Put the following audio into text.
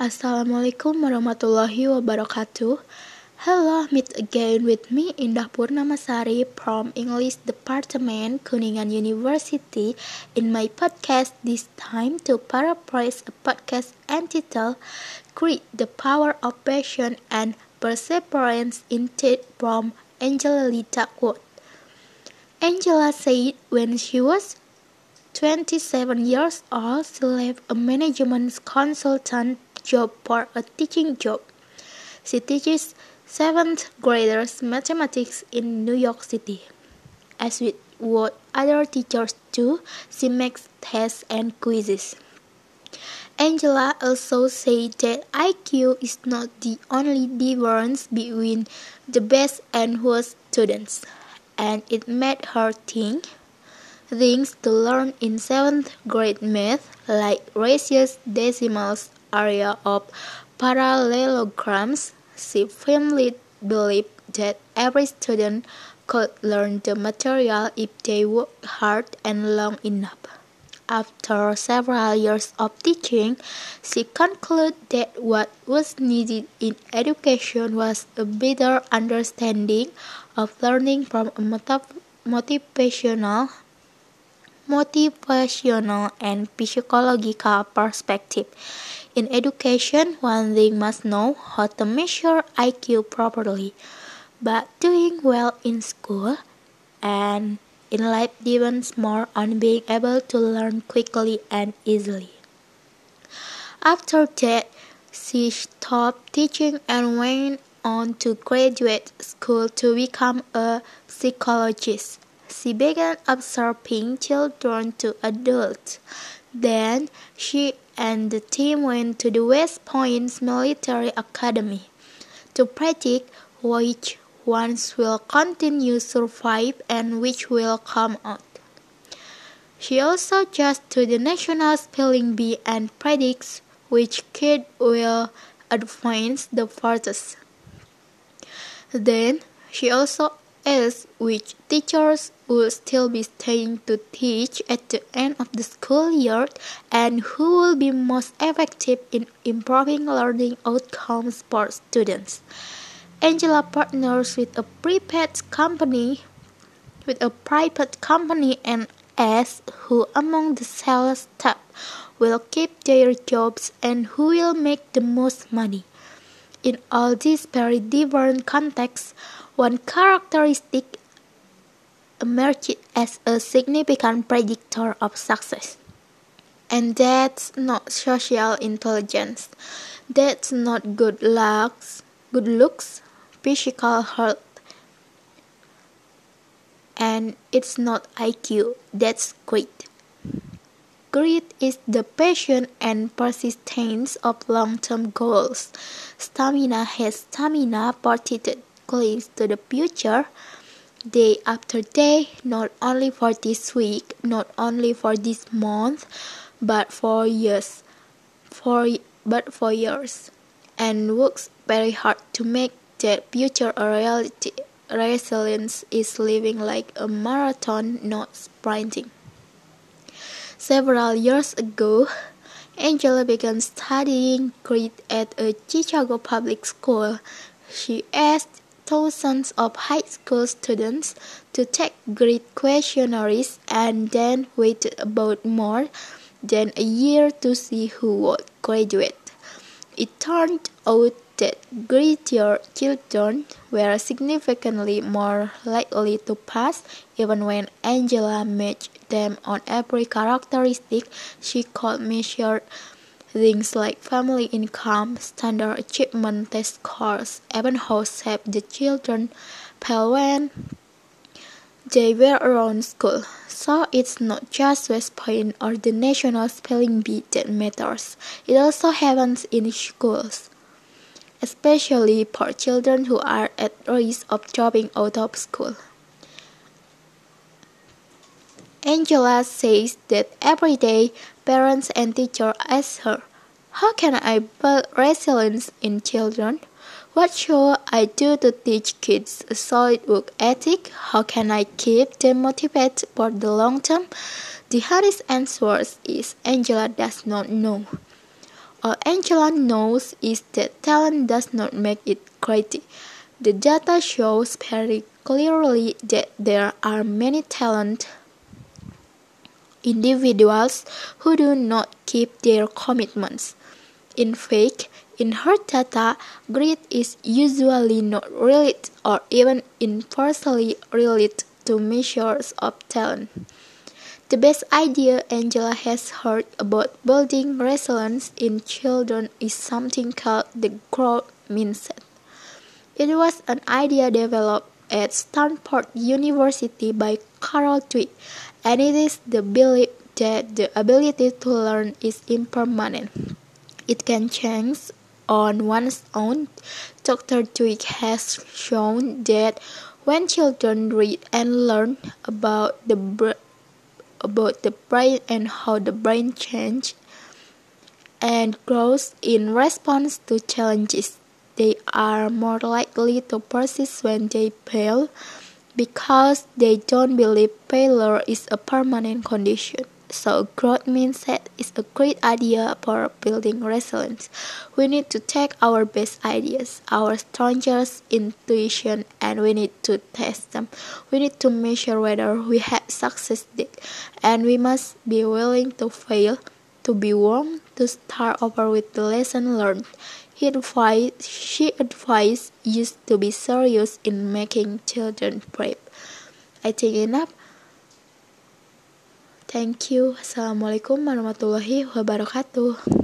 Assalamualaikum warahmatullahi wabarakatuh. Hello, meet again with me Indah Purnamasari from English Department Kuningan University in my podcast this time to paraphrase a podcast entitled Grit the Power of Passion and Perseverance in from Angela Lee Duckworth. Angela said when she was 27 years old, she left a management consultant job for a teaching job. She teaches seventh graders mathematics in New York City. As with what other teachers do, she makes tests and quizzes. Angela also said that IQ is not the only difference between the best and worst students, and it made her think things to learn in seventh grade math like ratios, decimals, area of parallelograms, she firmly believed that every student could learn the material if they worked hard and long enough. After several years of teaching, she concluded that what was needed in education was a better understanding of learning from a motivational motivational and psychological perspective. In education, one thing must know how to measure IQ properly, but doing well in school and in life depends more on being able to learn quickly and easily. After that, she stopped teaching and went on to graduate school to become a psychologist. She began observing children to adults. Then she and the team went to the West Point Military Academy to practice which ones will continue to survive and which will come out. She also judged to the National Spelling Bee and predicts which kid will advance the furthest. Then she also asked which teachers will still be staying to teach at the end of the school year and who will be most effective in improving learning outcomes for students. Angela partners with a private company with a private company and asks who among the sales staff will keep their jobs and who will make the most money. In all these very different contexts, one characteristic emerged as a significant predictor of success. And that's not social intelligence. That's not good looks, good looks, physical health. And it's not IQ, that's grit. Grit is the passion and persistence of long-term goals. Stamina has stamina to the future day after day, not only for this week, not only for this month, but for years, for but for years, and works very hard to make that future a reality. Resilience is living like a marathon, not sprinting. Several years ago, Angela began studying grit at a Chicago public school. She asked thousands of high school students to take grit questionnaires and then waited about more than a year to see who would graduate. It turned out that grittier children were significantly more likely to pass even when Angela matched them on every characteristic she could measure Things like family income, standard achievement test scores, even how safe the children felt when they were around school. So it's not just West Point or the National Spelling Bee that matters. It also happens in schools, especially for children who are at risk of dropping out of school. Angela says that every day parents and teachers ask her, How can I build resilience in children? What should I do to teach kids a solid work ethic? How can I keep them motivated for the long term? The hardest answer is Angela does not know. All Angela knows is that talent does not make it crazy. The data shows very clearly that there are many talented individuals who do not keep their commitments. In fact, in her data, grit is usually not related or even inversely related to measures of talent. The best idea Angela has heard about building resilience in children is something called the growth mindset. It was an idea developed at Stanford University by Carol Dweck, and it is the belief that the ability to learn is impermanent. It can change on one's own. Dr. Dweck has shown that when children read and learn about the about the brain and how the brain changes and grows in response to challenges. They are more likely to persist when they fail because they don't believe failure is a permanent condition. So, growth mindset is a great idea for building resilience. We need to take our best ideas, our strongest intuition, and we need to test them. We need to measure whether we have succeeded, and we must be willing to fail, to be warm, to start over with the lesson learned. He advised, she advised used to be serious in making children brave. I think enough. Thank you. Assalamualaikum warahmatullahi wabarakatuh.